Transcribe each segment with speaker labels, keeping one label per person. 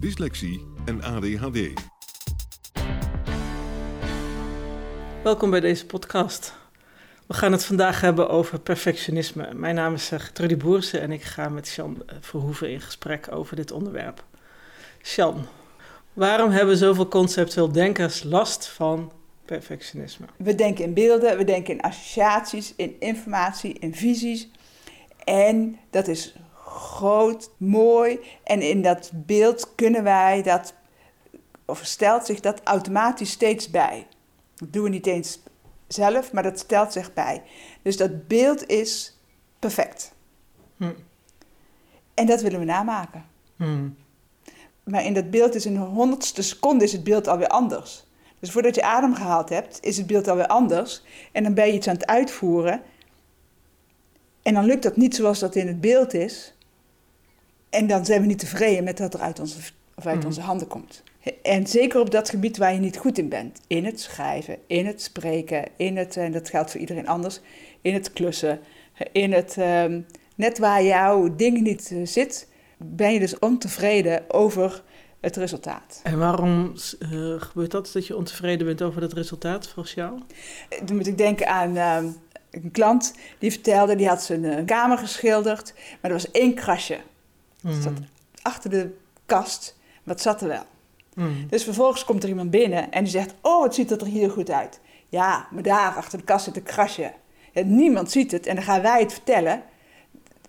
Speaker 1: dyslexie en ADHD.
Speaker 2: Welkom bij deze podcast. We gaan het vandaag hebben over perfectionisme. Mijn naam is eh, Trudy Boersen en ik ga met Jean eh, Verhoeven in gesprek over dit onderwerp. Jean, waarom hebben zoveel conceptueel denkers last van perfectionisme?
Speaker 3: We denken in beelden, we denken in associaties, in informatie, in visies. En dat is groot, mooi. En in dat beeld kunnen wij dat, of stelt zich dat automatisch steeds bij. Dat doen we niet eens zelf, maar dat stelt zich bij. Dus dat beeld is perfect.
Speaker 2: Hm.
Speaker 3: En dat willen we namaken.
Speaker 2: Hm.
Speaker 3: Maar in dat beeld is in een honderdste seconde is het beeld alweer anders. Dus voordat je adem gehaald hebt, is het beeld alweer anders. En dan ben je iets aan het uitvoeren. En dan lukt dat niet zoals dat in het beeld is. En dan zijn we niet tevreden met wat er uit onze, of uit
Speaker 2: Mhm.
Speaker 3: onze handen komt. En zeker op dat gebied waar je niet goed in bent. In het schrijven, in het spreken, in het, en dat geldt voor iedereen anders, in het klussen, in het, ehm, net waar jouw ding niet eh, zit, ben je dus ontevreden over het resultaat.
Speaker 2: En waarom eh, gebeurt dat, dat je ontevreden bent over het resultaat volgens jou?
Speaker 3: Dan moet ik denken aan ehm, een klant die vertelde, die had zijn eh, kamer geschilderd, maar er was één krasje.
Speaker 2: Hm.
Speaker 3: zat achter de kast, wat zat er wel.
Speaker 2: Hm.
Speaker 3: Dus vervolgens komt er iemand binnen en die zegt, oh, het ziet er hier goed uit. Ja, maar daar achter de kast zit een krasje. Ja, niemand ziet het en dan gaan wij het vertellen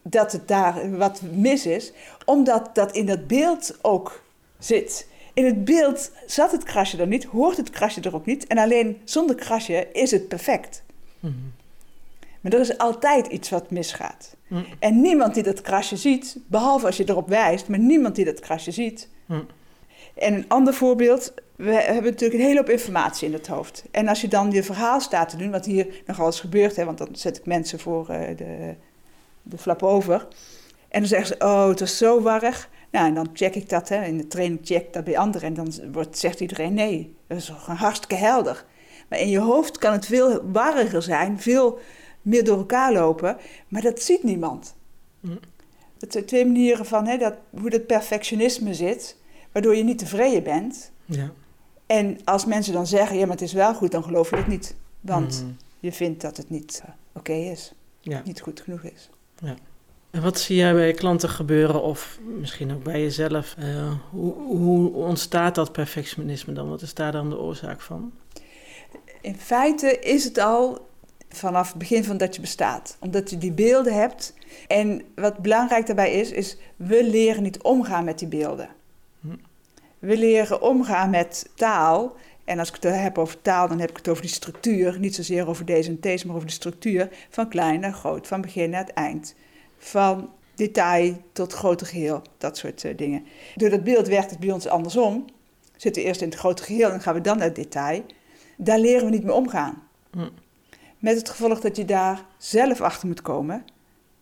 Speaker 3: dat het daar wat mis is, omdat dat in dat beeld ook zit. In het beeld zat het krasje er niet, hoort het krasje er ook niet en alleen zonder krasje is het perfect.
Speaker 2: Hm.
Speaker 3: Maar er is altijd iets wat misgaat.
Speaker 2: Hm.
Speaker 3: En niemand die dat krasje ziet, behalve als je erop wijst, maar niemand die dat krasje ziet.
Speaker 2: Hm.
Speaker 3: En een ander voorbeeld, we hebben natuurlijk een hele hoop informatie in het hoofd. En als je dan je verhaal staat te doen, wat hier nogal eens gebeurt, hè, want dan zet ik mensen voor eh, de, de flap over. En dan zeggen ze, oh, het was zo warrig. Nou, en dan check ik dat, hè, in de training check ik dat bij anderen. En dan wordt, zegt iedereen, nee, dat is gewoon hartstikke helder. Maar in je hoofd kan het veel warriger zijn, veel meer door elkaar lopen, maar dat ziet niemand.
Speaker 2: Hm.
Speaker 3: Dat zijn twee manieren van hè, dat, hoe dat perfectionisme zit, waardoor je niet tevreden bent.
Speaker 2: Ja.
Speaker 3: En als mensen dan zeggen, ja, maar het is wel goed, dan geloof je het niet. Want
Speaker 2: Hm.
Speaker 3: je vindt dat het niet eh, oké is,
Speaker 2: Ja.
Speaker 3: niet goed genoeg is.
Speaker 2: En wat zie jij bij je klanten gebeuren, of misschien ook bij jezelf? Eh, hoe, hoe ontstaat dat perfectionisme dan? Wat is daar dan de oorzaak van?
Speaker 3: In feite is het al vanaf het begin van dat je bestaat. Omdat je die beelden hebt. En wat belangrijk daarbij is, is we leren niet omgaan met die beelden.
Speaker 2: Hm.
Speaker 3: We leren omgaan met taal. En als ik het heb over taal, dan heb ik het over die structuur. Niet zozeer over deze en deze, maar over de structuur van klein naar groot, van begin naar het eind. Van detail tot grote geheel, dat soort eh, dingen. Door dat beeld werkt het bij ons andersom. Zitten we eerst in het grote geheel en gaan we dan naar het detail. Daar leren we niet mee omgaan.
Speaker 2: Hm.
Speaker 3: Met het gevolg dat je daar zelf achter moet komen.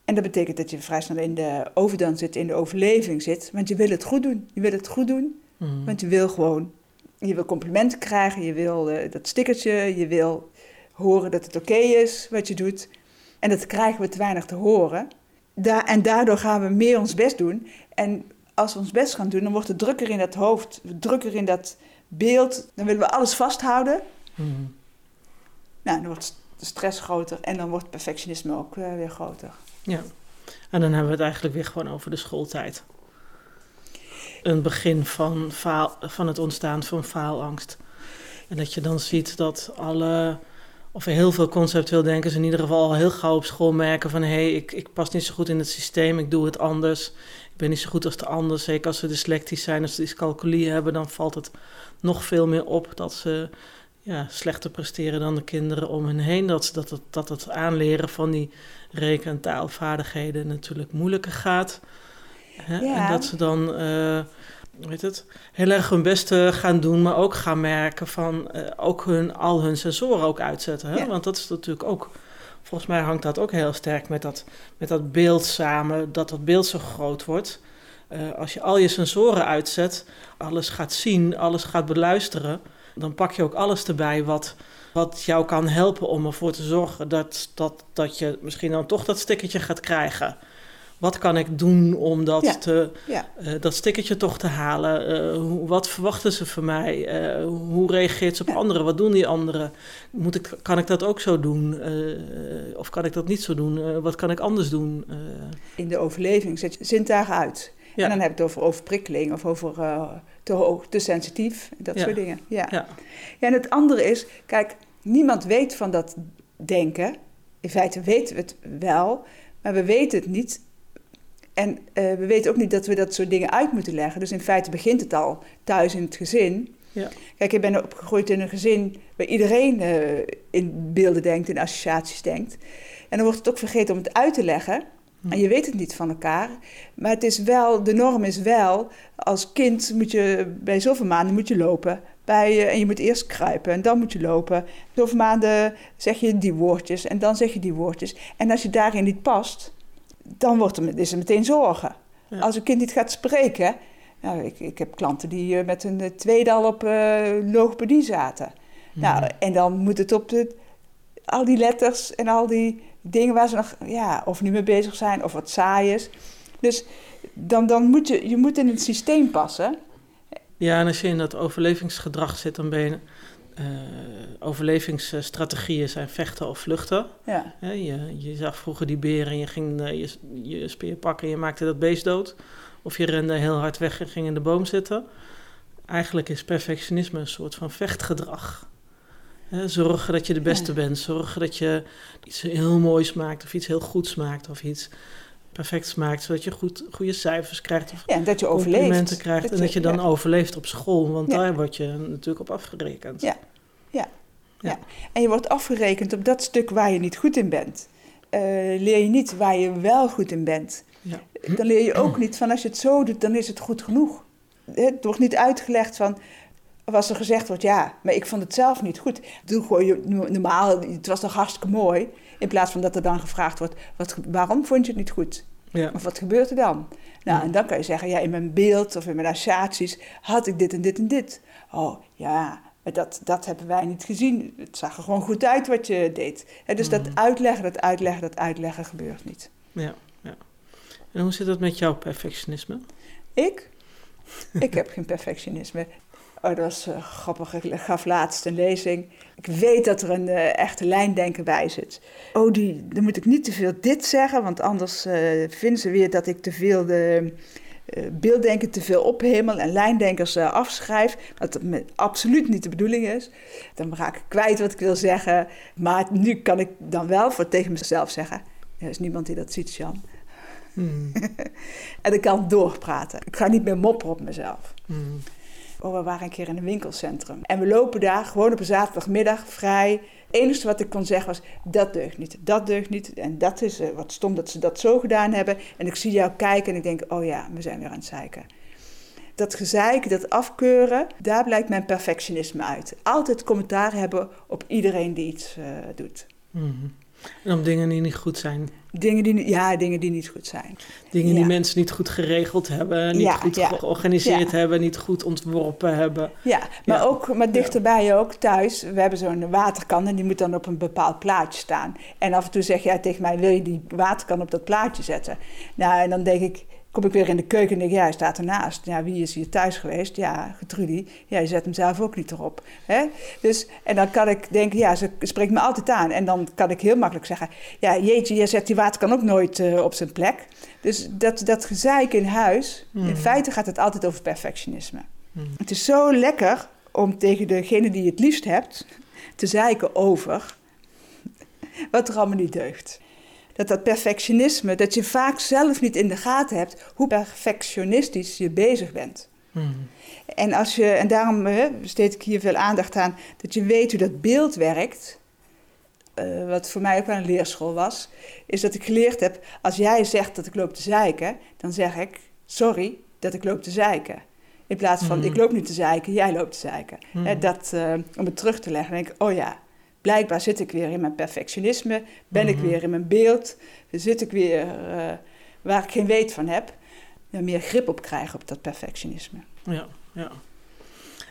Speaker 3: En dat betekent dat je vrij snel in de overdone zit, in de overleving zit. Want je wil het goed doen. Je wil het goed doen,
Speaker 2: Hm.
Speaker 3: want je wil gewoon... Je wil complimenten krijgen, je wil eh, dat stickertje, je wil horen dat het oké is wat je doet. En dat krijgen we te weinig te horen. Daar, en daardoor gaan we meer ons best doen. En als we ons best gaan doen, dan wordt het drukker in dat hoofd, drukker in dat beeld. Dan willen we alles vasthouden.
Speaker 2: Hm.
Speaker 3: Nou, dan wordt de stress groter en dan wordt perfectionisme ook eh, weer groter.
Speaker 2: Ja. En dan hebben we het eigenlijk weer gewoon over de schooltijd. een begin van, faal, van het ontstaan van faalangst. En dat je dan ziet dat alle, of heel veel conceptueel denkers in ieder geval al heel gauw op school merken van hé, hey, ik, ik pas niet zo goed in het systeem, ik doe het anders. Ik ben niet zo goed als de ander. Zeker als ze dyslectisch zijn, als ze dyscalculie hebben, dan valt het nog veel meer op dat ze ja, slechter presteren dan de kinderen om hen heen. Dat, dat, het, dat het aanleren van die reken- en taalvaardigheden natuurlijk moeilijker gaat. Hè?
Speaker 3: Ja.
Speaker 2: En dat ze dan uh, weet het, heel erg hun best gaan doen, maar ook gaan merken van uh, ook hun, al hun sensoren ook uitzetten. Hè?
Speaker 3: Ja.
Speaker 2: Want dat is natuurlijk ook, volgens mij hangt dat ook heel sterk met dat, met dat beeld samen, dat dat beeld zo groot wordt. Uh, als je al je sensoren uitzet, alles gaat zien, alles gaat beluisteren, dan pak je ook alles erbij wat, wat jou kan helpen om ervoor te zorgen dat, dat, dat je misschien dan toch dat stickertje gaat krijgen. Wat kan ik doen om dat,
Speaker 3: Ja.
Speaker 2: te,
Speaker 3: Ja.
Speaker 2: uh, dat stickertje toch te halen? Uh, hoe, wat verwachten ze van mij? Uh, hoe reageert ze op
Speaker 3: Ja.
Speaker 2: anderen? Wat doen die anderen? Moet ik, kan ik dat ook zo doen? Of kan ik dat niet zo doen? Wat kan ik anders doen?
Speaker 3: In de overleving zet je zintuigen uit. En dan heb je het over overprikkeling of over te hoog, te sensitief, dat
Speaker 2: Ja.
Speaker 3: soort dingen. Ja.
Speaker 2: ja.
Speaker 3: ja, en het andere is, kijk, niemand weet van dat denken. In feite weten we het wel, maar we weten het niet. En uh, we weten ook niet dat we dat soort dingen uit moeten leggen. Dus in feite begint het al thuis in het gezin.
Speaker 2: Ja.
Speaker 3: Kijk, ik ben opgegroeid in een gezin waar iedereen uh, in beelden denkt, in associaties denkt. En dan wordt het ook vergeten om het uit te leggen. En je weet het niet van elkaar. Maar het is wel, de norm is wel, als kind moet je bij zoveel maanden moet je lopen. Bij, uh, en je moet eerst kruipen en dan moet je lopen. Zoveel maanden zeg je die woordjes en dan zeg je die woordjes. En als je daarin niet past, dan wordt er, is er meteen zorgen. Ja. Als een kind niet gaat spreken. Nou, ik, ik heb klanten die uh, met een tweede al op uh, logopedie zaten. Mm. Nou, en dan moet het op de, al die letters en al die dingen waar ze nog ja, of niet mee bezig zijn of wat saai is. Dus dan, dan moet je, je moet in het systeem passen.
Speaker 2: Ja, en als je in dat overlevingsgedrag zit, dan ben je... Uh, overlevingsstrategieën zijn vechten of vluchten.
Speaker 3: Ja.
Speaker 2: Je, je, zag vroeger die beren en je ging uh, je, je speer pakken en je maakte dat beest dood. Of je rende heel hard weg en ging in de boom zitten. Eigenlijk is perfectionisme een soort van vechtgedrag. Zorgen dat je de beste ja. bent. Zorgen dat je iets heel moois maakt of iets heel goeds maakt of iets perfects maakt, zodat je goed, goede cijfers krijgt of
Speaker 3: ja, dat je
Speaker 2: complimenten
Speaker 3: overleeft.
Speaker 2: krijgt
Speaker 3: dat
Speaker 2: en
Speaker 3: je,
Speaker 2: dat je dan
Speaker 3: ja.
Speaker 2: overleeft op school, want daar word je natuurlijk op afgerekend.
Speaker 3: Ja. Ja.
Speaker 2: Ja.
Speaker 3: En je wordt afgerekend op dat stuk waar je niet goed in bent. Uh, leer je niet waar je wel goed in bent.
Speaker 2: Ja.
Speaker 3: Dan leer je ook niet van als je het zo doet, dan is het goed genoeg. Het wordt niet uitgelegd van, of als er gezegd wordt, ja, maar ik vond het zelf niet goed. Doe gewoon je normaal, het was toch hartstikke mooi. In plaats van dat er dan gevraagd wordt, wat, waarom vond je het niet goed?
Speaker 2: Ja.
Speaker 3: Of wat gebeurt er dan? Nou, en dan kan je zeggen, ja, in mijn beeld of in mijn associaties had ik dit en dit en dit. Oh, ja, maar dat, dat hebben wij niet gezien. Het zag er gewoon goed uit wat je deed. He, dus dat uitleggen, dat uitleggen, dat uitleggen gebeurt niet.
Speaker 2: Ja, ja. En hoe zit dat met jouw perfectionisme?
Speaker 3: Ik? ik heb geen perfectionisme. Oh, dat was uh, grappig. Ik gaf laatst een lezing. Ik weet dat er een uh, echte lijndenker bij zit. Oh, die, dan moet ik niet te veel dit zeggen, want anders uh, vinden ze weer dat ik te veel de beelddenken te veel ophemel en lijndenkers afschrijf. Wat absoluut niet de bedoeling is. Dan raak ik kwijt wat ik wil zeggen. Maar nu kan ik dan wel voor tegen mezelf zeggen. Er is niemand die dat ziet, Jan.
Speaker 2: Hmm.
Speaker 3: en ik kan doorpraten. Ik ga niet meer mopperen op mezelf.
Speaker 2: Hmm.
Speaker 3: Oh, we waren een keer in een winkelcentrum. En we lopen daar gewoon op een zaterdagmiddag vrij. Het enige wat ik kon zeggen was, dat deugt niet, dat deugt niet. En dat is uh, wat stom dat ze dat zo gedaan hebben. En ik zie jou kijken en ik denk, oh ja, we zijn weer aan het zeiken. Dat gezeik, dat afkeuren, daar blijkt mijn perfectionisme uit. Altijd commentaar hebben op iedereen die iets uh, doet.
Speaker 2: Hmm. En op dingen die niet goed zijn.
Speaker 3: Dingen die, ja, dingen die niet goed zijn.
Speaker 2: Dingen
Speaker 3: ja.
Speaker 2: die mensen niet goed geregeld hebben, niet
Speaker 3: Ja,
Speaker 2: goed
Speaker 3: ja.
Speaker 2: georganiseerd hebben, niet goed ontworpen hebben.
Speaker 3: Ja, maar ook maar dichterbij ook thuis. We hebben zo'n waterkan en die moet dan op een bepaald plaatje staan. En af en toe zeg jij tegen mij, wil je die waterkan op dat plaatje zetten? Nou, en dan denk ik, kom ik weer in de keuken en denk ja, hij staat ernaast. Ja, wie is hier thuis geweest? Ja, Getrudy. Ja, je zet hem zelf ook niet erop. Hè? Dus, en dan kan ik denken, ja, ze spreekt me altijd aan. En dan kan ik heel makkelijk zeggen, ja, jeetje, je zet die water kan ook nooit uh, op zijn plek. Dus dat, dat gezeik in huis, in
Speaker 2: Mhm.
Speaker 3: feite gaat het altijd over perfectionisme.
Speaker 2: Mhm.
Speaker 3: Het is zo lekker om tegen degene die je het liefst hebt te zeiken over wat er allemaal niet deugt. Dat dat perfectionisme, dat je vaak zelf niet in de gaten hebt hoe perfectionistisch je bezig bent.
Speaker 2: Mhm.
Speaker 3: En, als je, en daarom hè, besteed ik hier veel aandacht aan, dat je weet hoe dat beeld werkt. Eh, wat voor mij ook wel een leerschool was, is dat ik geleerd heb, als jij zegt dat ik loop te zeiken, dan zeg ik, sorry dat ik loop te zeiken. In plaats van,
Speaker 2: Mhm.
Speaker 3: ik loop niet te zeiken, jij loopt te zeiken. Hè, dat, eh, om het terug te leggen, denk ik, oh ja, blijkbaar zit ik weer in mijn perfectionisme, ben ik
Speaker 2: Mhm.
Speaker 3: weer in mijn beeld, zit ik weer eh, waar ik geen weet van heb. Ja, meer grip op krijgen op dat perfectionisme.
Speaker 2: Ja, ja.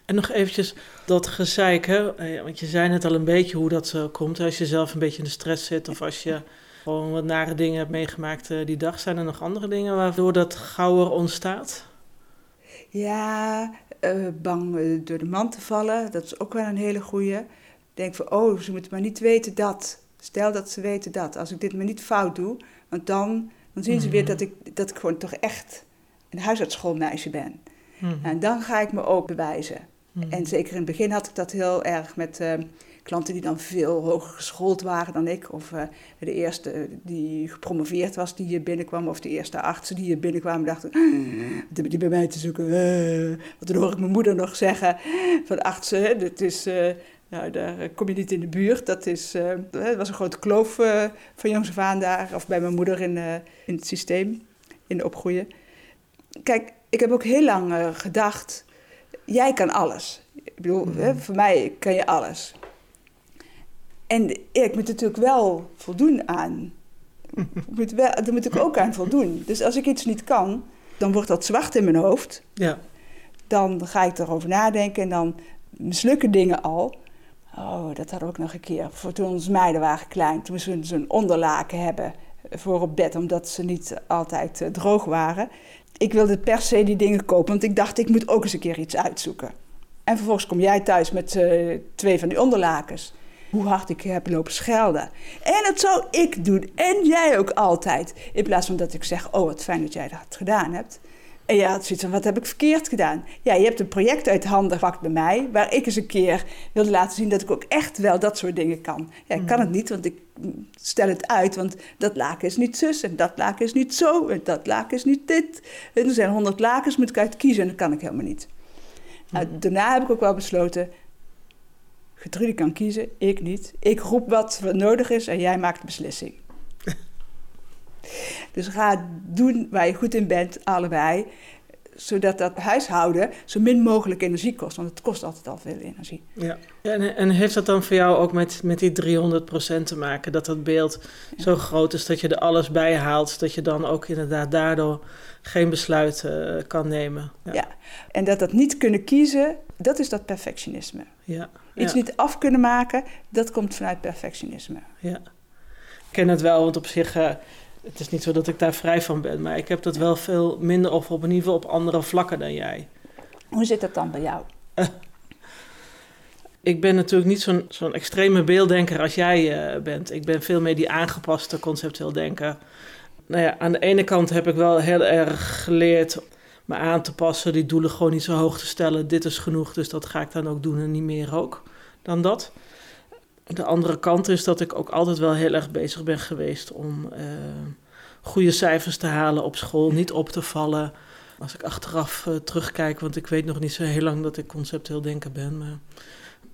Speaker 2: En nog eventjes dat gezeik, hè? Eh, want je zei net al een beetje hoe dat zo komt. Als je zelf een beetje in de stress zit of als je gewoon wat nare dingen hebt meegemaakt die dag. Zijn er nog andere dingen waardoor dat gauwer ontstaat?
Speaker 3: Ja, bang door de man te vallen, dat is ook wel een hele goeie. Denk van, oh, ze moeten maar niet weten dat. Stel dat ze weten dat. Als ik dit maar niet fout doe, want dan, dan zien ze weer
Speaker 2: Mhm.
Speaker 3: dat ik, dat ik gewoon toch echt een huisartsschoolmeisje ben.
Speaker 2: Mhm.
Speaker 3: En dan ga ik me ook bewijzen.
Speaker 2: Mhm.
Speaker 3: En zeker in het begin had ik dat heel erg met eh, klanten die dan veel hoger geschoold waren dan ik. Of eh, de eerste die gepromoveerd was die hier binnenkwam. Of de eerste artsen die hier binnenkwamen dachten, hebben die bij mij te zoeken? Eh, want dan hoor ik mijn moeder nog zeggen van artsen, dit is... nou, daar eh, kom je niet in de buurt. Dat is, het was een grote kloof eh, van jongs af aan daar. Of bij mijn moeder in, in het systeem, in de opgroeien. Kijk, ik heb ook heel lang gedacht, jij kan alles. Ik bedoel,
Speaker 2: Mhm.
Speaker 3: hè, voor mij kan je alles. En ik moet natuurlijk wel voldoen aan. Ik moet wel, daar moet ik ook aan voldoen. Dus als ik iets niet kan, dan wordt dat zwart in mijn hoofd.
Speaker 2: Ja,
Speaker 3: Dan ga ik erover nadenken en dan mislukken dingen al. Oh, dat hadden we ook nog een keer. Voor toen onze meiden waren klein, toen ze zo'n onderlaken hebben voor op bed, omdat ze niet altijd eh, droog waren. Ik wilde per se die dingen kopen, want ik dacht, ik moet ook eens een keer iets uitzoeken. En vervolgens kom jij thuis met eh, twee van die onderlakens. Hoe hard ik heb lopen schelden. En dat zou ik doen. En jij ook altijd. In plaats van dat ik zeg, oh wat fijn dat jij dat gedaan hebt. En jij had zoiets van, wat heb ik verkeerd gedaan? Ja, je hebt een project uit handen gepakt bij mij... waar ik eens een keer wilde laten zien dat ik ook echt wel dat soort dingen kan. Ja, ik kan het niet, want ik stel het uit... want dat laken is niet zus en dat laken is niet zo... en dat laken is niet dit. En er zijn honderd lakens, moet ik uit kiezen en dat kan ik helemaal niet. Nou, daarna heb ik ook wel besloten... Gertrude kan kiezen, ik niet. Ik roep wat nodig is en jij maakt de beslissing. Dus ga doen waar je goed in bent, allebei. Zodat dat huishouden zo min mogelijk energie kost. Want het kost altijd al veel energie.
Speaker 2: ja. En, en heeft dat dan voor jou ook met, met die 300% te maken? Dat dat beeld zo groot is dat je er alles bij haalt. Dat je dan ook inderdaad daardoor geen besluit eh, kan nemen. Ja.
Speaker 3: Ja. En dat dat niet kunnen kiezen, dat is dat perfectionisme.
Speaker 2: ja.
Speaker 3: Iets
Speaker 2: ja.
Speaker 3: niet af kunnen maken, dat komt vanuit perfectionisme.
Speaker 2: Ja. Ik ken het wel, want op zich, eh, het is niet zo dat ik daar vrij van ben, maar ik heb dat wel veel minder of op in ieder geval op andere vlakken dan jij.
Speaker 3: Hoe zit dat dan bij jou?
Speaker 2: Ik ben natuurlijk niet zo'n zo'n extreme beelddenker als jij eh, bent. Ik ben veel meer die aangepaste conceptueel denker. Nou ja, aan de ene kant heb ik wel heel erg geleerd me aan te passen, die doelen gewoon niet zo hoog te stellen. Dit is genoeg, dus dat ga ik dan ook doen en niet meer ook dan dat. De andere kant is dat ik ook altijd wel heel erg bezig ben geweest om eh, goede cijfers te halen op school, niet op te vallen. Als ik achteraf eh, terugkijk, want ik weet nog niet zo heel lang dat ik conceptueel denker ben. Maar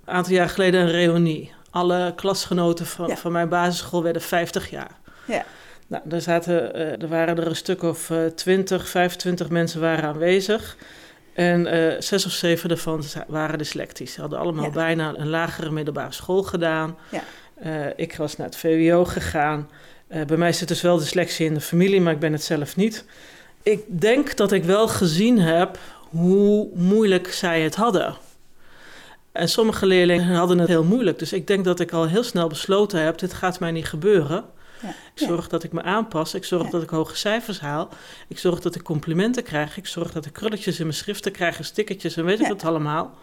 Speaker 2: een aantal jaar geleden een reunie. Alle klasgenoten van,
Speaker 3: Ja.
Speaker 2: van mijn basisschool werden 50 jaar.
Speaker 3: Ja.
Speaker 2: Nou, daar zaten, eh, er waren er een stuk of eh 20, 25 mensen waren aanwezig. En eh, zes of zeven daarvan za- waren dyslectisch. Ze hadden allemaal
Speaker 3: Ja.
Speaker 2: bijna een lagere middelbare school gedaan.
Speaker 3: Ja.
Speaker 2: Eh, ik was naar het VWO gegaan. Eh, bij mij zit dus wel dyslexie in de familie, maar ik ben het zelf niet. Ik denk dat ik wel gezien heb hoe moeilijk zij het hadden. En sommige leerlingen hadden het heel moeilijk. Dus ik denk dat ik al heel snel besloten heb: dit gaat mij niet gebeuren.
Speaker 3: Ja.
Speaker 2: Ik zorg dat ik me aanpas. Ik zorg dat ik hoge cijfers haal. Ik zorg dat ik complimenten krijg. Ik zorg dat ik krulletjes in mijn schriften krijg, en stickertjes en weet ik wat allemaal.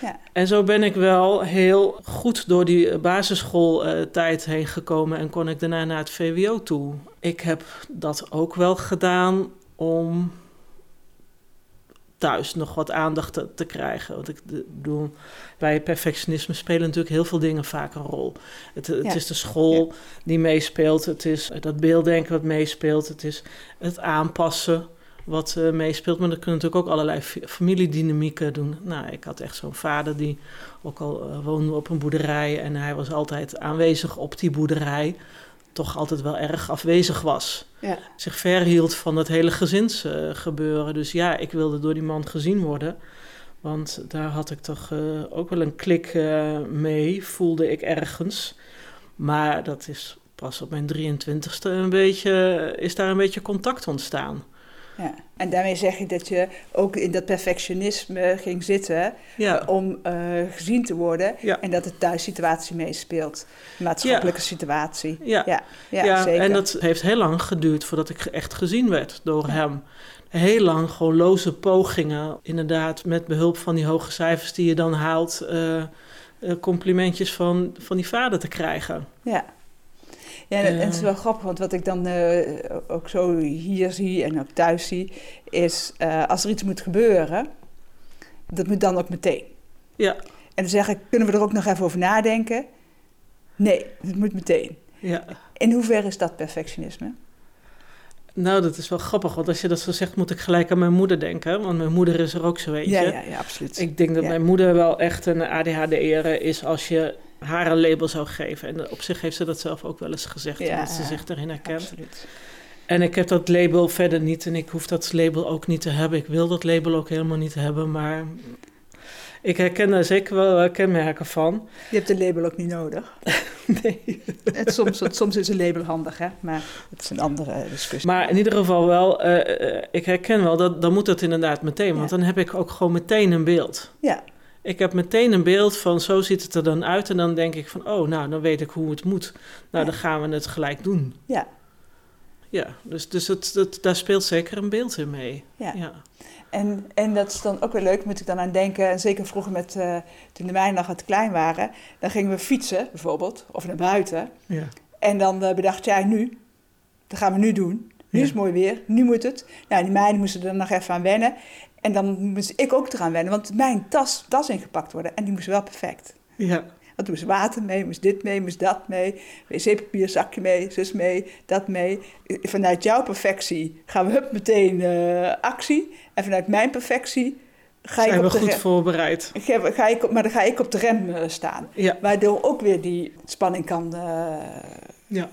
Speaker 3: Ja.
Speaker 2: En zo ben ik wel heel goed door die eh, basisschooltijd heen gekomen en kon ik daarna naar het VWO toe. Ik heb dat ook wel gedaan om thuis nog wat aandacht te, te krijgen. Want ik bedoel, bij perfectionisme spelen natuurlijk heel veel dingen vaak een rol. Het, het
Speaker 3: Ja.
Speaker 2: is de school die meespeelt, het is dat beelddenken wat meespeelt, het is het aanpassen wat eh, meespeelt. Maar dat kunnen natuurlijk ook allerlei fa- familiedynamieken doen. Nou, ik had echt zo'n vader die ook al eh, woonde op een boerderij en hij was altijd aanwezig op die boerderij. Toch altijd wel erg afwezig was
Speaker 3: Ja.
Speaker 2: zich verhield van het hele gezinsgebeuren. dus ja, ik wilde door die man gezien worden. Want daar had ik toch eh, ook wel een klik eh, mee, voelde ik ergens. Maar dat is pas op mijn 23ste een beetje, is daar een beetje contact ontstaan.
Speaker 3: Ja. En daarmee zeg je dat je ook in dat perfectionisme ging zitten
Speaker 2: Ja,
Speaker 3: om eh, gezien te worden.
Speaker 2: Ja.
Speaker 3: En dat de thuissituatie meespeelt. De maatschappelijke situatie.
Speaker 2: ja.
Speaker 3: Ja, ja,
Speaker 2: Ja,
Speaker 3: zeker.
Speaker 2: en dat heeft heel lang geduurd voordat ik echt gezien werd door hem. Heel lang gewoon loze pogingen, inderdaad, met behulp van die hoge cijfers die je dan haalt, eh, eh, complimentjes van, van die vader te krijgen.
Speaker 3: Ja. Ja, en, het is wel grappig, want wat ik dan eh, ook zo hier zie en ook thuis zie, is eh, als er iets moet gebeuren, dat moet dan ook meteen.
Speaker 2: Ja,
Speaker 3: En dan zeg ik, kunnen we er ook nog even over nadenken? Nee, het moet meteen.
Speaker 2: ja.
Speaker 3: In hoeverre is dat perfectionisme?
Speaker 2: Nou, dat is wel grappig, want als je dat zo zegt, moet ik gelijk aan mijn moeder denken. Want mijn moeder is er ook zo eentje.
Speaker 3: Ja, ja, ja, absoluut.
Speaker 2: Ik denk dat
Speaker 3: Ja.
Speaker 2: mijn moeder wel echt een ADHD'er is als je haar een label zou geven. En op zich heeft ze dat zelf ook wel eens gezegd,
Speaker 3: Ja,
Speaker 2: omdat ze zich erin herkent.
Speaker 3: absoluut.
Speaker 2: En ik heb dat label verder niet en ik hoef dat label ook niet te hebben. Ik wil dat label ook helemaal niet hebben, maar ik herken daar zeker wel kenmerken van.
Speaker 3: Je hebt een label ook niet nodig.
Speaker 2: Nee.
Speaker 3: Het, soms, het- soms is een label handig, hè? maar het is een andere discussie.
Speaker 2: Maar in ieder geval wel, eh, eh, ik herken wel dat dan moet dat inderdaad meteen, want
Speaker 3: Ja.
Speaker 2: dan heb ik ook gewoon meteen een beeld.
Speaker 3: Ja,
Speaker 2: Ik heb meteen een beeld van zo ziet het er dan uit en dan denk ik van oh, nou dan weet ik hoe het moet. Nou,
Speaker 3: Ja.
Speaker 2: dan gaan we het gelijk doen.
Speaker 3: ja,
Speaker 2: Ja, dus, dus het, het, daar speelt zeker een beeld in mee.
Speaker 3: ja.
Speaker 2: Ja.
Speaker 3: En, en dat is dan ook weer leuk, moet ik dan aan denken. En zeker vroeger met, eh, toen de mijnen nog wat klein waren. Dan gingen we fietsen bijvoorbeeld, of naar buiten.
Speaker 2: Ja.
Speaker 3: En dan eh, bedacht jij nu, dat gaan we nu doen. Nu
Speaker 2: Ja.
Speaker 3: is het mooi weer, nu moet het. Nou, die meiden moesten er nog even aan wennen. En dan moest ik ook eraan wennen, want mijn tas, tas ingepakt worden. En die moest wel perfect.
Speaker 2: ja.
Speaker 3: Want er moest water mee, moest dit mee, moest dat mee. Wc-papier, zakje mee, zus mee, dat mee. Vanuit jouw perfectie gaan we hup meteen eh, actie. En vanuit mijn perfectie ga
Speaker 2: Zijn
Speaker 3: ik
Speaker 2: we
Speaker 3: op de
Speaker 2: goed
Speaker 3: rem.
Speaker 2: voorbereid?
Speaker 3: Ga, ga ik op, maar dan ga ik op de rem eh, staan.
Speaker 2: Ja.
Speaker 3: Waardoor ook weer die spanning kan eh
Speaker 2: Ja.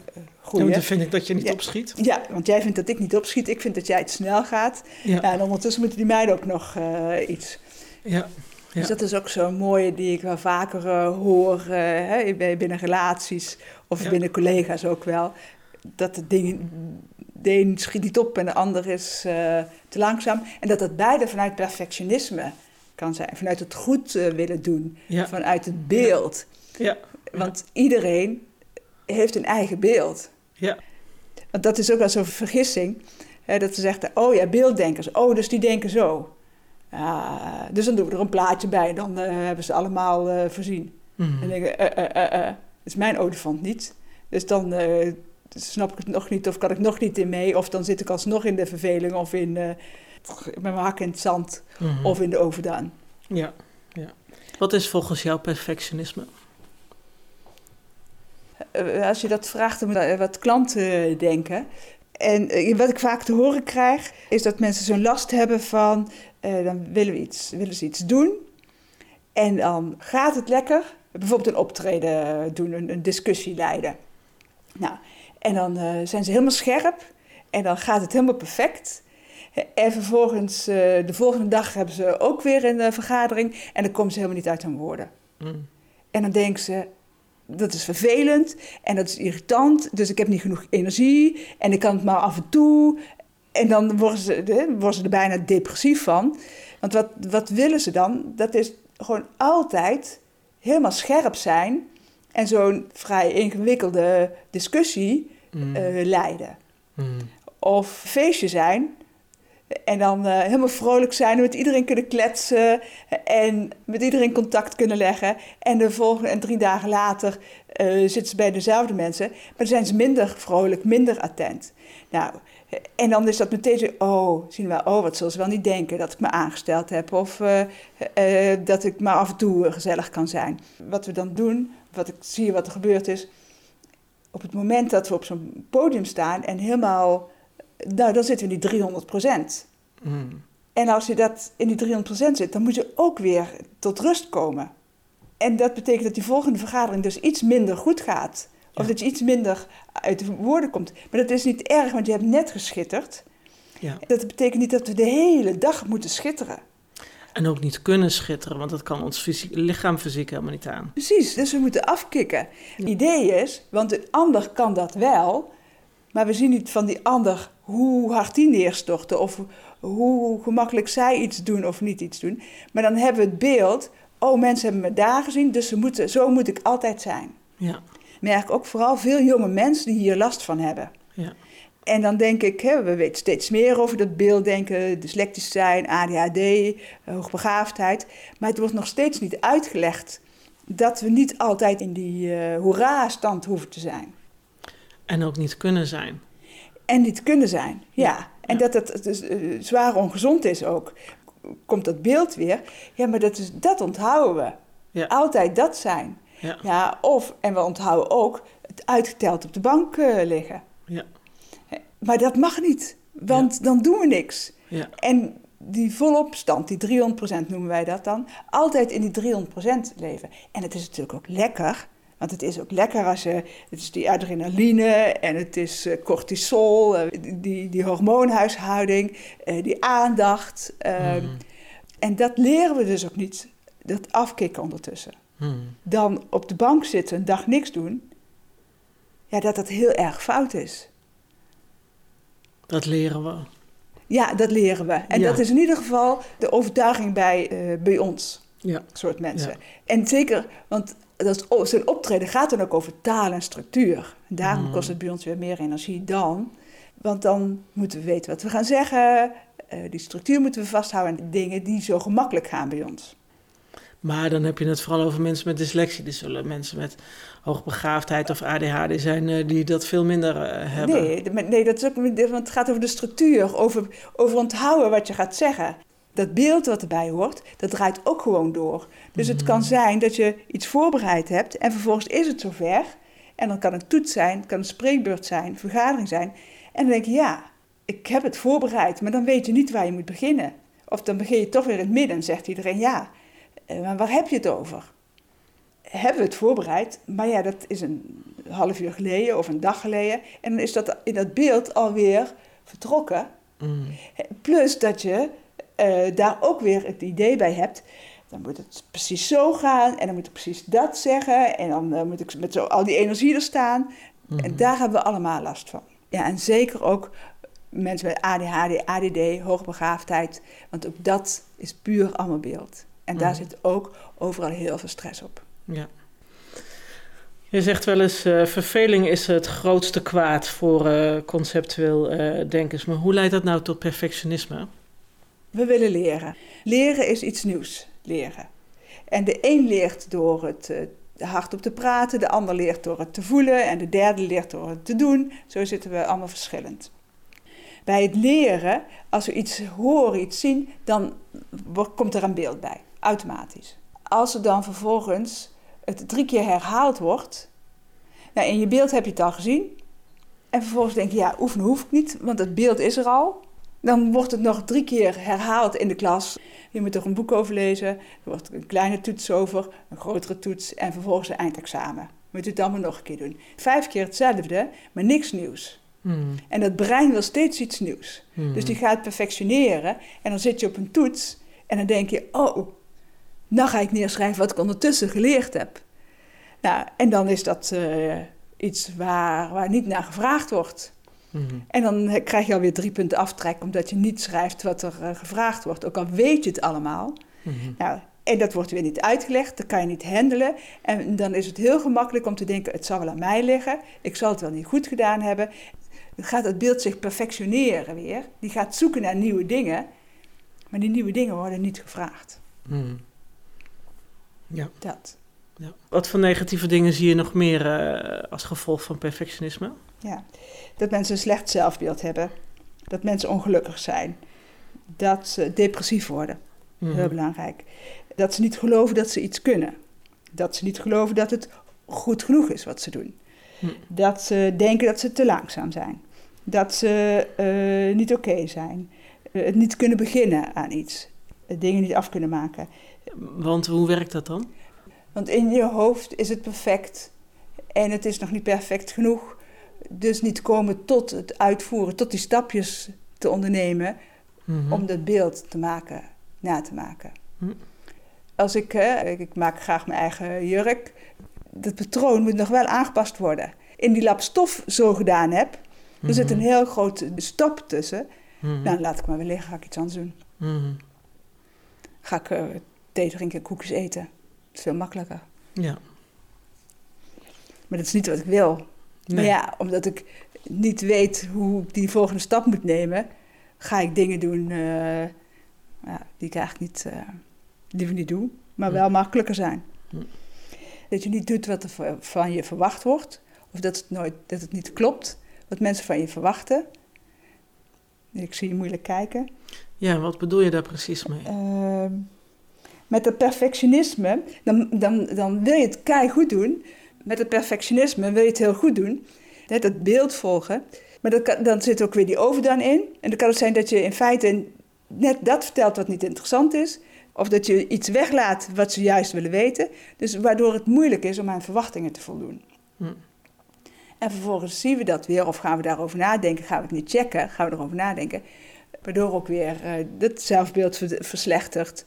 Speaker 3: Groeien.
Speaker 2: Ja, dan vind ik dat je niet
Speaker 3: Ja.
Speaker 2: opschiet.
Speaker 3: Ja, want jij vindt dat ik niet opschiet. Ik vind dat jij te snel gaat.
Speaker 2: Ja.
Speaker 3: En ondertussen moeten die meiden ook nog eh, iets.
Speaker 2: Ja. Ja.
Speaker 3: Dus dat is ook zo'n mooie die ik wel vaker eh, hoor eh, hè, binnen relaties of
Speaker 2: Ja.
Speaker 3: binnen collega's ook wel. Dat de, ding, de een schiet niet op en de ander is te langzaam. En dat dat beide vanuit perfectionisme kan zijn. Vanuit het goed willen doen.
Speaker 2: Ja.
Speaker 3: Vanuit het beeld.
Speaker 2: Ja.
Speaker 3: Want iedereen heeft een eigen beeld.
Speaker 2: Ja.
Speaker 3: Want dat is ook wel zo'n vergissing. Hè, dat ze zeggen, oh ja, beelddenkers. Oh, dus die denken zo. Ja, dus dan doen we er een plaatje bij. Dan eh, hebben ze allemaal eh, voorzien.
Speaker 2: Mhm.
Speaker 3: En dan denk ik, eh, eh, eh, eh, dat is mijn olifant niet. Dus dan eh, snap ik het nog niet of kan ik nog niet in mee. Of dan zit ik alsnog in de verveling of in, met mijn hak in het zand
Speaker 2: Mhm.
Speaker 3: of in de overdaan.
Speaker 2: Ja. ja. Wat is volgens jou perfectionisme?
Speaker 3: Eh, als je dat vraagt, dan je wat klanten denken. En eh, wat ik vaak te horen krijg, is dat mensen zo'n last hebben van... eh, dan willen, we iets, willen ze iets doen en dan gaat het lekker. Bijvoorbeeld een optreden doen, een, een discussie leiden. Nou, en dan zijn ze helemaal scherp en dan gaat het helemaal perfect. En vervolgens, de volgende dag hebben ze ook weer een vergadering en dan komen ze helemaal niet uit hun woorden.
Speaker 2: Mhm.
Speaker 3: En dan denken ze, dat is vervelend en dat is irritant, dus ik heb niet genoeg energie en ik kan het maar af en toe. En dan worden ze, hè, worden ze er bijna depressief van. Want wat, wat willen ze dan? Dat is gewoon altijd helemaal scherp zijn en zo'n vrij ingewikkelde discussie
Speaker 2: Mm.
Speaker 3: eh, leiden.
Speaker 2: Mm.
Speaker 3: Of feestje zijn en dan eh, helemaal vrolijk zijn met iedereen kunnen kletsen en met iedereen contact kunnen leggen. En de volgende en drie dagen later eh, zitten ze bij dezelfde mensen, maar dan zijn ze minder vrolijk, minder attent. Nou, en dan is dat meteen zo, oh, zien we, oh, wat zullen ze wel niet denken dat ik me aangesteld heb of eh, dat ik maar af en toe gezellig kan zijn. Wat we dan doen, wat ik zie wat er gebeurd is, op het moment dat we op zo'n podium staan en helemaal, nou, dan zitten we in die 300 procent.
Speaker 2: Mm.
Speaker 3: En als je dat in die 300% zit, dan moet je ook weer tot rust komen. En dat betekent dat die volgende vergadering dus iets minder goed gaat. Of
Speaker 2: Ja.
Speaker 3: dat je iets minder uit de woorden komt. Maar dat is niet erg, want je hebt net geschitterd.
Speaker 2: Ja.
Speaker 3: Dat betekent niet dat we de hele dag moeten schitteren.
Speaker 2: En ook niet kunnen schitteren, want dat kan ons fysiek, lichaam fysiek helemaal niet aan.
Speaker 3: Precies, dus we moeten afkicken. Het idee is, want de ander kan dat wel, maar we zien niet van die ander hoe hard die neerstorten of hoe gemakkelijk zij iets doen of niet iets doen. Maar dan hebben we het beeld, oh mensen hebben me daar gezien, dus ze moeten, zo moet ik altijd zijn.
Speaker 2: Ja,
Speaker 3: Merk ook vooral veel jonge mensen die hier last van hebben.
Speaker 2: ja,
Speaker 3: En dan denk ik, hè, we weten steeds meer over dat beelddenken, dyslectisch zijn, ADHD, eh, hoogbegaafdheid. Maar het wordt nog steeds niet uitgelegd dat we niet altijd in die eh hoera-stand hoeven te zijn.
Speaker 2: En ook niet kunnen zijn.
Speaker 3: En niet kunnen zijn, ja.
Speaker 2: Ja,
Speaker 3: En dat het dus, zwaar ongezond is ook. Komt dat beeld weer. Ja, maar dat, is, dat onthouden we.
Speaker 2: Ja.
Speaker 3: Altijd dat zijn.
Speaker 2: Ja,
Speaker 3: Ja, of, en we onthouden ook, het uitgeteld op de bank eh, liggen.
Speaker 2: ja,
Speaker 3: Maar dat mag niet, want dan doen we niks.
Speaker 2: ja,
Speaker 3: En die volop stand, die 300% noemen wij dat dan, altijd in die 300% leven. En het is natuurlijk ook lekker, want het is ook lekker als je, het is die adrenaline en het is eh, cortisol, eh, die, die hormoonhuishouding, eh, die aandacht. eh,
Speaker 2: Mm.
Speaker 3: En dat leren we dus ook niet, dat afkicken ondertussen.
Speaker 2: Mm.
Speaker 3: Dan op de bank zitten, een dag niks doen, ja, dat dat heel erg fout is.
Speaker 2: Dat leren we.
Speaker 3: Ja, dat leren we. En
Speaker 2: Ja.
Speaker 3: dat is in ieder geval de overtuiging bij, eh, bij ons.
Speaker 2: Ja,
Speaker 3: soort mensen.
Speaker 2: Ja.
Speaker 3: En zeker, want dat zijn optreden gaat dan ook over taal en structuur. Daarom
Speaker 2: Mm.
Speaker 3: kost het bij ons weer meer energie dan. Want dan moeten we weten wat we gaan zeggen. eh, die structuur moeten we vasthouden. En dingen die zo gemakkelijk gaan bij ons.
Speaker 2: maar dan heb je het vooral over mensen met dyslexie. Er zullen mensen met hoogbegaafdheid of ADHD zijn eh, die dat veel minder eh, hebben.
Speaker 3: Nee, nee, dat is ook, want het gaat over de structuur. Over, over onthouden wat je gaat zeggen. Dat beeld wat erbij hoort, dat draait ook gewoon door. Dus het kan zijn dat je iets voorbereid hebt en vervolgens is het zover. En dan kan het toets zijn, het kan een spreekbeurt zijn, vergadering zijn. En dan denk je, ja, ik heb het voorbereid, maar dan weet je niet waar je moet beginnen. Of dan begin je toch weer in het midden en zegt iedereen, ja, eh, maar waar heb je het over? Hebben we het voorbereid, maar ja, dat is een half uur geleden of een dag geleden. En dan is dat in dat beeld alweer vertrokken.
Speaker 2: Mm.
Speaker 3: Plus dat je eh, daar ook weer het idee bij hebt. Dan moet het precies zo gaan en dan moet ik precies dat zeggen. En dan eh, moet ik met zo al die energie er staan. En daar hebben we allemaal last van. Ja, en zeker ook mensen met ADHD, ADD, hoogbegaafdheid. Want ook dat is puur allemaal beeld. En daar
Speaker 2: Mhm.
Speaker 3: zit ook overal heel veel stress op.
Speaker 2: Ja. Je zegt wel eens, eh, verveling is het grootste kwaad voor conceptueel denkers. Maar hoe leidt dat nou tot perfectionisme?
Speaker 3: We willen leren. Leren is iets nieuws, leren. En de een leert door het eh, hardop te praten, de ander leert door het te voelen en de derde leert door het te doen. Zo zitten we allemaal verschillend. Bij het leren, als we iets horen, iets zien, dan komt er een beeld bij, automatisch. Als er dan vervolgens het drie keer herhaald wordt, nou, in je beeld heb je het al gezien, en vervolgens denk je, ja, oefenen hoef ik niet, want het beeld is er al. Dan wordt het nog drie keer herhaald in de klas. Je moet er een boek over lezen. Er wordt een kleine toets over, een grotere toets en vervolgens een eindexamen. Moet je het allemaal nog een keer doen. Vijf keer hetzelfde, maar niks nieuws.
Speaker 2: Hmm.
Speaker 3: En dat brein wil steeds iets nieuws.
Speaker 2: Hmm.
Speaker 3: Dus die gaat perfectioneren en dan zit je op een toets en dan denk je, oh, nou ga ik neerschrijven wat ik ondertussen geleerd heb. Nou, en dan is dat eh, iets waar, waar niet naar gevraagd wordt.
Speaker 2: Hmm.
Speaker 3: En dan eh, krijg je alweer drie punten aftrek omdat je niet schrijft wat er eh, gevraagd wordt, ook al weet je het allemaal.
Speaker 2: Hmm.
Speaker 3: Nou, En dat wordt weer niet uitgelegd, dat kan je niet handelen. En dan is het heel gemakkelijk om te denken, het zal wel aan mij liggen. Ik zal het wel niet goed gedaan hebben. Dan gaat het beeld zich perfectioneren weer. Die gaat zoeken naar nieuwe dingen. Maar die nieuwe dingen worden niet gevraagd.
Speaker 2: Hmm. Ja.
Speaker 3: Dat.
Speaker 2: Ja. Wat voor negatieve dingen zie je nog meer eh, als gevolg van perfectionisme?
Speaker 3: Ja. Dat mensen een slecht zelfbeeld hebben. Dat mensen ongelukkig zijn. Dat ze depressief worden.
Speaker 2: Mhm.
Speaker 3: Heel belangrijk. Dat ze niet geloven dat ze iets kunnen. Dat ze niet geloven dat het goed genoeg is wat ze doen.
Speaker 2: Hm.
Speaker 3: Dat ze denken dat ze te langzaam zijn. Dat ze eh, niet oké zijn. Eh, het niet kunnen beginnen aan iets. Dingen niet af kunnen maken.
Speaker 2: Want hoe werkt dat dan?
Speaker 3: Want in je hoofd is het perfect en het is nog niet perfect genoeg. Dus niet komen tot het uitvoeren, tot die stapjes te ondernemen
Speaker 2: Mhm.
Speaker 3: om dat beeld te maken, na te maken.
Speaker 2: Hm.
Speaker 3: Als ik, hè, ik, maak graag mijn eigen jurk, dat patroon moet nog wel aangepast worden. In die lap stof zo gedaan heb, er zit een
Speaker 2: Mhm.
Speaker 3: heel grote stap tussen.
Speaker 2: Mhm.
Speaker 3: Nou, laat ik maar weer liggen, ga ik iets anders doen. Ga ik eh, thee drinken, koekjes eten. Is veel makkelijker.
Speaker 2: Ja.
Speaker 3: Maar dat is niet wat ik wil. Maar ja, omdat ik niet weet hoe ik die volgende stap moet nemen, ga ik dingen doen eh, ja, die ik eigenlijk niet, eh, liever niet doe, maar wel makkelijker zijn. Dat je niet doet wat er van je verwacht wordt, of dat het, nooit, dat het niet klopt, wat mensen van je verwachten. Ik zie je moeilijk kijken.
Speaker 2: Ja, wat bedoel je daar precies mee?
Speaker 3: Ehm, met dat perfectionisme, dan, dan, dan wil je het kei goed doen. Met het perfectionisme wil je het heel goed doen. Net dat beeld volgen. Maar dat kan- dan zit ook weer die overdone in. En dan kan het zijn dat je in feite net dat vertelt wat niet interessant is. Of dat je iets weglaat wat ze juist willen weten. Dus waardoor het moeilijk is om aan verwachtingen te voldoen.
Speaker 2: Hm.
Speaker 3: En vervolgens zien we dat weer, of gaan we daarover nadenken, gaan we het niet checken, gaan we erover nadenken. Waardoor ook weer eh het zelfbeeld ver- verslechtert,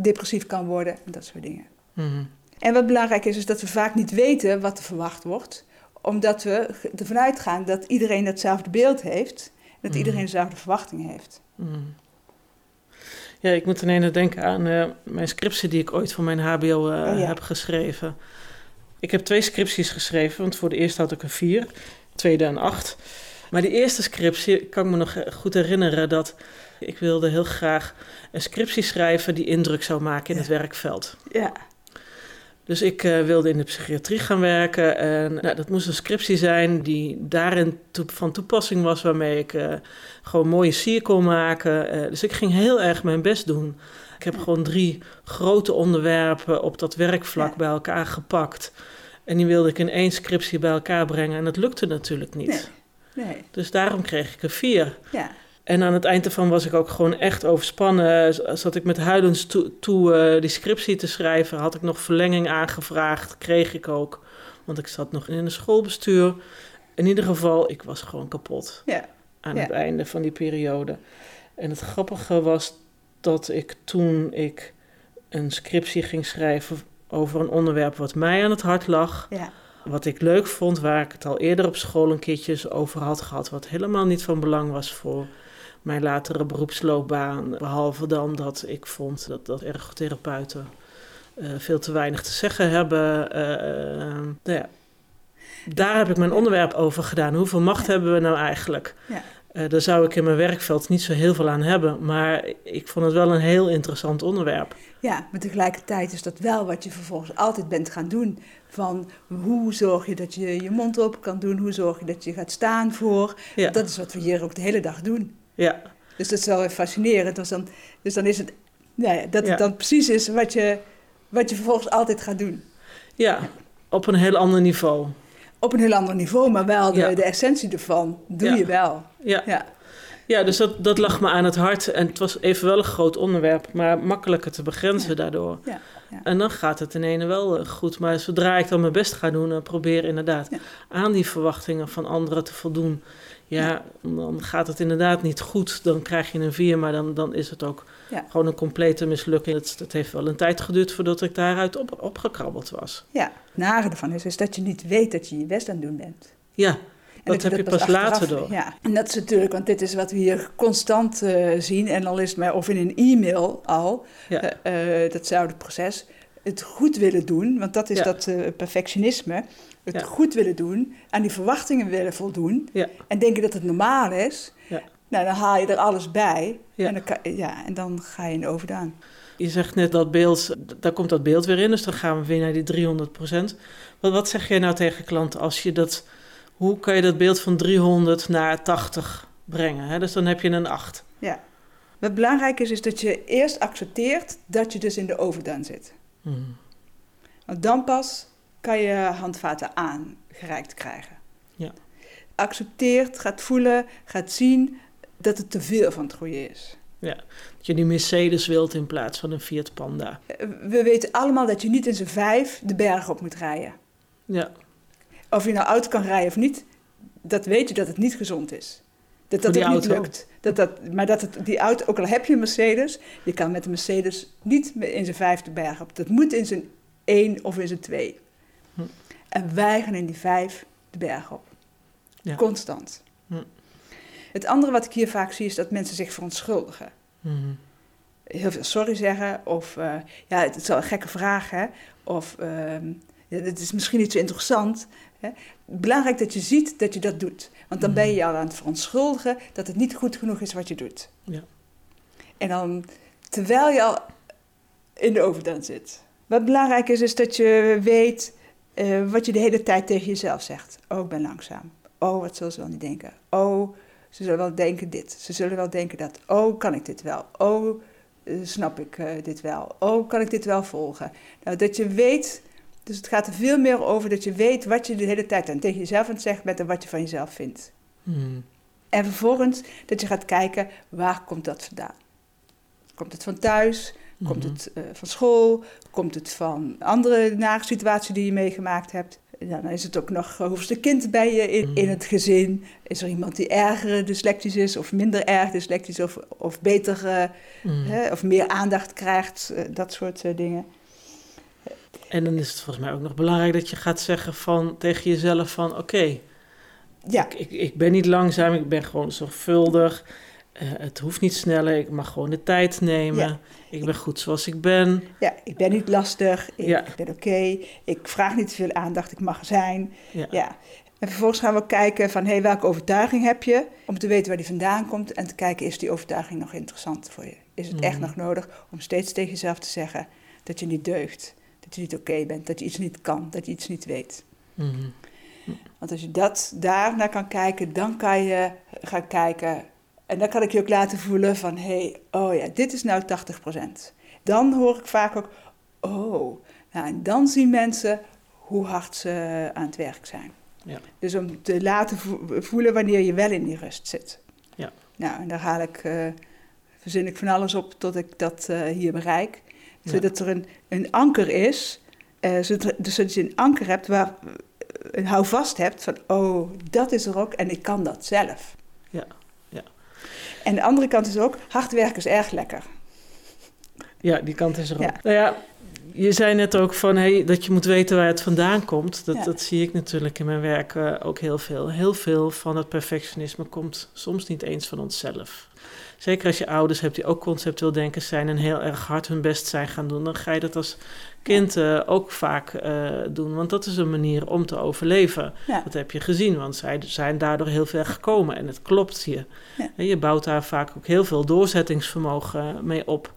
Speaker 3: depressief kan worden en dat soort dingen.
Speaker 2: Mhm.
Speaker 3: En wat belangrijk is, is dat we vaak niet weten wat er verwacht wordt, omdat we ervan uitgaan dat iedereen hetzelfde beeld heeft, dat
Speaker 2: Mhm.
Speaker 3: iedereen dezelfde verwachtingen heeft.
Speaker 2: Mhm. Ja, ik moet ineens denken aan eh, mijn scriptie die ik ooit voor mijn HBO eh,
Speaker 3: Oh ja.
Speaker 2: heb geschreven. Ik heb twee scripties geschreven, want voor de eerste had ik er vier, de tweede en acht. Maar die eerste scriptie, kan ik me nog eh, goed herinneren dat ik wilde heel graag een scriptie schrijven die indruk zou maken in
Speaker 3: Ja.
Speaker 2: het werkveld.
Speaker 3: Ja,
Speaker 2: Dus ik eh, wilde in de psychiatrie gaan werken. En nou, dat moest een scriptie zijn die daarin van toepassing was, waarmee ik eh, gewoon mooie sier kon maken. Eh, dus ik ging heel erg mijn best doen. Ik heb gewoon drie grote onderwerpen op dat werkvlak
Speaker 3: Ja.
Speaker 2: bij elkaar gepakt. En die wilde ik in één scriptie bij elkaar brengen. En dat lukte natuurlijk niet.
Speaker 3: Nee. nee,
Speaker 2: Dus daarom kreeg ik er vier.
Speaker 3: ja,
Speaker 2: En aan het eind ervan was ik ook gewoon echt overspannen. Zat ik met huilens toe, toe eh, die scriptie te schrijven. Had ik nog verlenging aangevraagd. Kreeg ik ook. Want ik zat nog in een schoolbestuur. In ieder geval, ik was gewoon kapot
Speaker 3: ja,
Speaker 2: aan
Speaker 3: Ja.
Speaker 2: het einde van die periode. En het grappige was dat ik toen ik een scriptie ging schrijven over een onderwerp wat mij aan het hart lag.
Speaker 3: ja,
Speaker 2: Wat ik leuk vond, waar ik het al eerder op school een keertje over had gehad, wat helemaal niet van belang was voor mijn latere beroepsloopbaan. Behalve dan dat ik vond dat, dat ergotherapeuten eh, veel te weinig te zeggen hebben. Eh, eh, nou ja, daar heb ik mijn onderwerp over gedaan. Hoeveel macht
Speaker 3: Ja.
Speaker 2: hebben we nou eigenlijk?
Speaker 3: Ja.
Speaker 2: Daar zou ik in mijn werkveld niet zo heel veel aan hebben, maar ik vond het wel een heel interessant onderwerp.
Speaker 3: ja. Maar tegelijkertijd is dat wel wat je vervolgens altijd bent gaan doen. Van hoe zorg je dat je je mond open kan doen? Hoe zorg je dat je gaat staan voor?
Speaker 2: Ja,
Speaker 3: Dat is wat we hier ook de hele dag doen.
Speaker 2: Ja,
Speaker 3: Dus dat is wel weer fascinerend. Dus dan, dus dan is het nou ja, dat het dan precies is wat je, wat je vervolgens altijd gaat doen.
Speaker 2: ja, op een heel ander niveau.
Speaker 3: Op een heel ander niveau, maar wel de, essentie ervan doe je wel.
Speaker 2: Ja.
Speaker 3: Ja,
Speaker 2: Ja, dus dat, dat lag me aan het hart. En het was even wel een groot onderwerp, maar makkelijker te begrenzen
Speaker 3: Ja.
Speaker 2: daardoor.
Speaker 3: Ja, ja.
Speaker 2: En dan gaat het in ene wel eh, goed. Maar zodra ik dan mijn best ga doen en probeer inderdaad aan die verwachtingen van anderen te voldoen. Ja, dan gaat het inderdaad niet goed. Dan krijg je een vier, maar dan, dan is het ook
Speaker 3: Ja.
Speaker 2: gewoon een complete mislukking. Het, het heeft wel een tijd geduurd voordat ik daaruit op, opgekrabbeld was.
Speaker 3: ja. Het nare ervan is, is dat je niet weet dat je je best aan het doen bent.
Speaker 2: Ja,
Speaker 3: En
Speaker 2: Dat heb je pas later door.
Speaker 3: Ja, en dat is natuurlijk, want dit is wat we hier constant eh, zien. En al is het maar, of in een e-mail al,
Speaker 2: Ja.
Speaker 3: eh, eh, datzelfde proces. Het goed willen doen, want dat is
Speaker 2: Ja.
Speaker 3: dat eh, perfectionisme. Het
Speaker 2: Ja.
Speaker 3: goed willen doen, aan die verwachtingen willen voldoen.
Speaker 2: Ja.
Speaker 3: En denken dat het normaal is. Nou, dan haal je er alles bij. En, dan kan, ja, en dan ga je in overdaan.
Speaker 2: Je zegt net dat beeld, daar komt dat beeld weer in, dus dan gaan we weer naar die 300% Wat, wat zeg jij nou tegen klanten als je dat, hoe kan je dat beeld van 300 naar 80 brengen? Hè? Dus dan heb je een 8.
Speaker 3: Ja. Wat belangrijk is, is dat je eerst accepteert dat je dus in de overdaan zit.
Speaker 2: Hmm.
Speaker 3: Want dan pas kan je handvaten aangereikt krijgen.
Speaker 2: Ja.
Speaker 3: Accepteert, gaat voelen, gaat zien dat het te veel van het goede is.
Speaker 2: Dat je die Mercedes wilt in plaats van een Fiat Panda.
Speaker 3: We weten allemaal dat je niet in z'n vijf de berg op moet rijden.
Speaker 2: Ja,
Speaker 3: Of je nou auto kan rijden of niet, dat weet je dat het niet gezond is. Dat dat ook niet
Speaker 2: auto.
Speaker 3: lukt. Dat dat, maar dat het, die auto, ook al heb je een Mercedes, je kan met een Mercedes niet in zijn vijf de berg op. Dat moet in zijn één of in zijn twee.
Speaker 2: Hm.
Speaker 3: En wij gaan in die vijf de berg op.
Speaker 2: Ja.
Speaker 3: Constant.
Speaker 2: Hm.
Speaker 3: Het andere wat ik hier vaak zie is dat mensen zich verontschuldigen.
Speaker 2: Mhm.
Speaker 3: Heel veel sorry zeggen of eh, ja, het is wel een gekke vraag hè. Of ehm dit is misschien niet zo interessant. Hè. Belangrijk dat je ziet dat je dat doet. Want dan ben je al aan het verontschuldigen dat het niet goed genoeg is wat je doet.
Speaker 2: Ja.
Speaker 3: En dan, terwijl je al in de overdaan zit. Wat belangrijk is, is dat je weet eh, wat je de hele tijd tegen jezelf zegt. Oh, ik ben langzaam. Oh, wat zullen ze wel niet denken? Oh, ze zullen wel denken dit. Ze zullen wel denken dat. Oh, kan ik dit wel? Oh, eh, snap ik eh, dit wel? Oh, kan ik dit wel volgen? Nou, dat je weet, dus het gaat er veel meer over dat je weet wat je de hele tijd aan tegen jezelf aan het zeggen bent en wat je van jezelf vindt.
Speaker 2: Mhm.
Speaker 3: En vervolgens dat je gaat kijken, waar komt dat vandaan? Komt het van thuis? Komt
Speaker 2: Mhm.
Speaker 3: het eh, van school? Komt het van andere nare situatie die je meegemaakt hebt? Dan is het ook nog hoeveelste kind bij je in, in het gezin. Is er iemand die erger dyslectisch is of minder erg dyslectisch of, of beter hè, of meer aandacht krijgt? eh, dat soort eh, dingen.
Speaker 2: En dan is het volgens mij ook nog belangrijk dat je gaat zeggen van, tegen jezelf van... oké,
Speaker 3: Ja,
Speaker 2: ik, ik, ik ben niet langzaam, ik ben gewoon zorgvuldig. Eh, het hoeft niet sneller, ik mag gewoon de tijd nemen.
Speaker 3: Ja.
Speaker 2: Ik ben goed zoals ik ben.
Speaker 3: ja, ik ben niet lastig, ik,
Speaker 2: Ja.
Speaker 3: ik ben oké, ik vraag niet te veel aandacht, ik mag zijn.
Speaker 2: Ja.
Speaker 3: Ja. En vervolgens gaan we kijken van hey, welke overtuiging heb je? Om te weten waar die vandaan komt en te kijken is die overtuiging nog interessant voor je? Is het echt
Speaker 2: Mhm.
Speaker 3: nog nodig om steeds tegen jezelf te zeggen dat je niet deugt, dat je niet oké bent, dat je iets niet kan, dat je iets niet weet?
Speaker 2: Mhm.
Speaker 3: Want als je dat daar naar kan kijken, dan kan je gaan kijken en dan kan ik je ook laten voelen van hé, hey, oh ja, dit is nou 80%. Dan hoor ik vaak ook, oh, nou, en dan zien mensen hoe hard ze aan het werk zijn.
Speaker 2: Ja.
Speaker 3: Dus om te laten vo- voelen wanneer je wel in die rust zit.
Speaker 2: Ja.
Speaker 3: Nou, en daar haal ik, eh, verzin ik van alles op tot ik dat eh, hier bereik. Zodat er een, een anker is, eh, zodat, dus dat je een anker hebt waar een houvast hebt van, oh, dat is er ook en ik kan dat zelf.
Speaker 2: Ja, ja.
Speaker 3: En de andere kant is ook, hard werken is erg lekker.
Speaker 2: Ja, die kant is er ook.
Speaker 3: Ja.
Speaker 2: Nou ja, je zei net ook van hey, dat je moet weten waar het vandaan komt. Dat,
Speaker 3: Ja.
Speaker 2: dat zie ik natuurlijk in mijn werk eh, ook heel veel. Heel veel van het perfectionisme komt soms niet eens van onszelf. Zeker als je ouders hebt die ook conceptueel denken zijn en heel erg hard hun best zijn gaan doen, dan ga je dat als kind eh, ook vaak eh, doen. Want dat is een manier om te overleven.
Speaker 3: Ja.
Speaker 2: Dat heb je gezien, want zij zijn daardoor heel ver gekomen. En het klopt je.
Speaker 3: Ja.
Speaker 2: Je bouwt daar vaak ook heel veel doorzettingsvermogen mee op.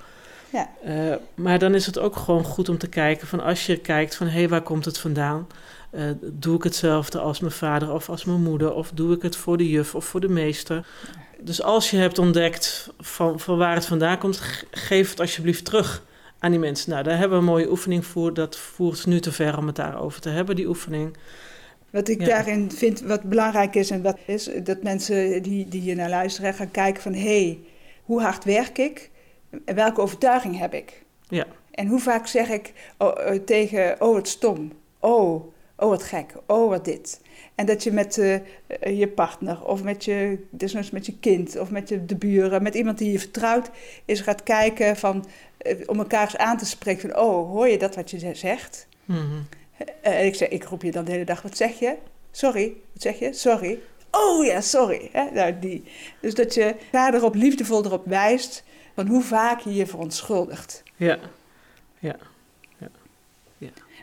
Speaker 3: Ja.
Speaker 2: Eh, maar dan is het ook gewoon goed om te kijken van als je kijkt van hé, hey, waar komt het vandaan? Eh, doe ik hetzelfde als mijn vader of als mijn moeder? Of doe ik het voor de juf of voor de meester? Dus als je hebt ontdekt van, van waar het vandaan komt, ge- geef het alsjeblieft terug aan die mensen. Nou, daar hebben we een mooie oefening voor. Dat voert nu te ver om het daarover te hebben, die oefening.
Speaker 3: Wat ik
Speaker 2: Ja.
Speaker 3: daarin vind, wat belangrijk is, en wat is dat mensen die, die hier naar luisteren gaan kijken van hé, hey, hoe hard werk ik? Welke overtuiging heb ik?
Speaker 2: Ja.
Speaker 3: En hoe vaak zeg ik oh, eh, tegen, oh wat stom, oh, oh wat gek, oh wat dit. En dat je met eh, eh, je partner of met je, desnoods met je kind of met je, de buren, met iemand die je vertrouwt, is gaat kijken van, om elkaar eens aan te spreken van, oh hoor je dat wat je zegt? Eh, ik, zeg, ik roep je dan de hele dag, wat zeg je? Sorry, wat zeg je? Sorry. oh ja, sorry. Hè? Nou, die. Dus dat je daar erop liefdevol erop wijst van hoe vaak je je verontschuldigt.
Speaker 2: Ja, ja.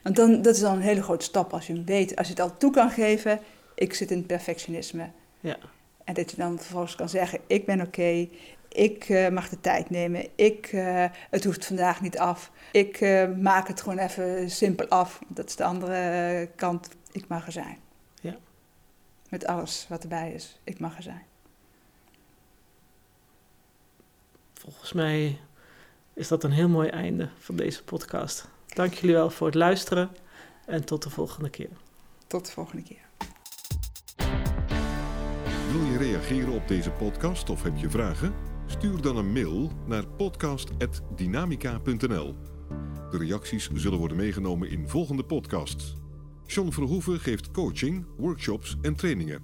Speaker 3: Want dan, dat is dan een hele grote stap als je hem weet, als je het al toe kan geven, ik zit in perfectionisme.
Speaker 2: Ja.
Speaker 3: En dat je dan vervolgens kan zeggen, ik ben oké, ik eh, mag de tijd nemen, ik, eh, het hoeft vandaag niet af. Ik eh, maak het gewoon even simpel af. Dat is de andere kant, ik mag er zijn.
Speaker 2: Ja.
Speaker 3: Met alles wat erbij is, ik mag er zijn.
Speaker 2: Volgens mij is dat een heel mooi einde van deze podcast. Dank jullie wel voor het luisteren en tot de volgende keer.
Speaker 3: Tot de volgende keer.
Speaker 1: Wil je reageren op deze podcast of heb je vragen? Stuur dan een mail naar podcast.dynamica.nl. De reacties zullen worden meegenomen in volgende podcasts. John Verhoeven geeft coaching, workshops en trainingen.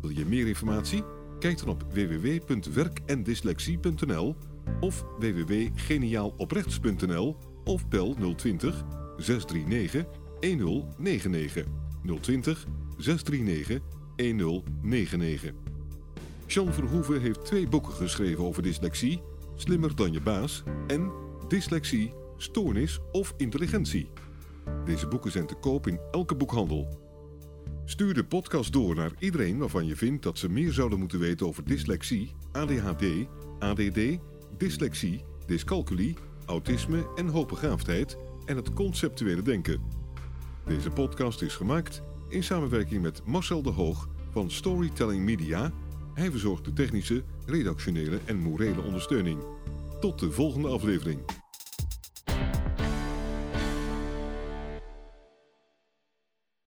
Speaker 1: Wil je meer informatie? Kijk dan op www.werkendyslexie.nl of www.geniaaloprechts.nl of bel 020 639 1099 020 639 1099. Jean Verhoeven heeft twee boeken geschreven over dyslexie, Slimmer dan je baas en Dyslexie, Stoornis of Intelligentie. Deze boeken zijn te koop in elke boekhandel. Stuur de podcast door naar iedereen waarvan je vindt dat ze meer zouden moeten weten over dyslexie, ADHD, ADD, dyslexie, dyscalculie, autisme en hoogbegaafdheid en het conceptuele denken. Deze podcast is gemaakt in samenwerking met Marcel de Hoog van Storytelling Media. Hij verzorgt de technische, redactionele en morele ondersteuning. Tot de volgende aflevering.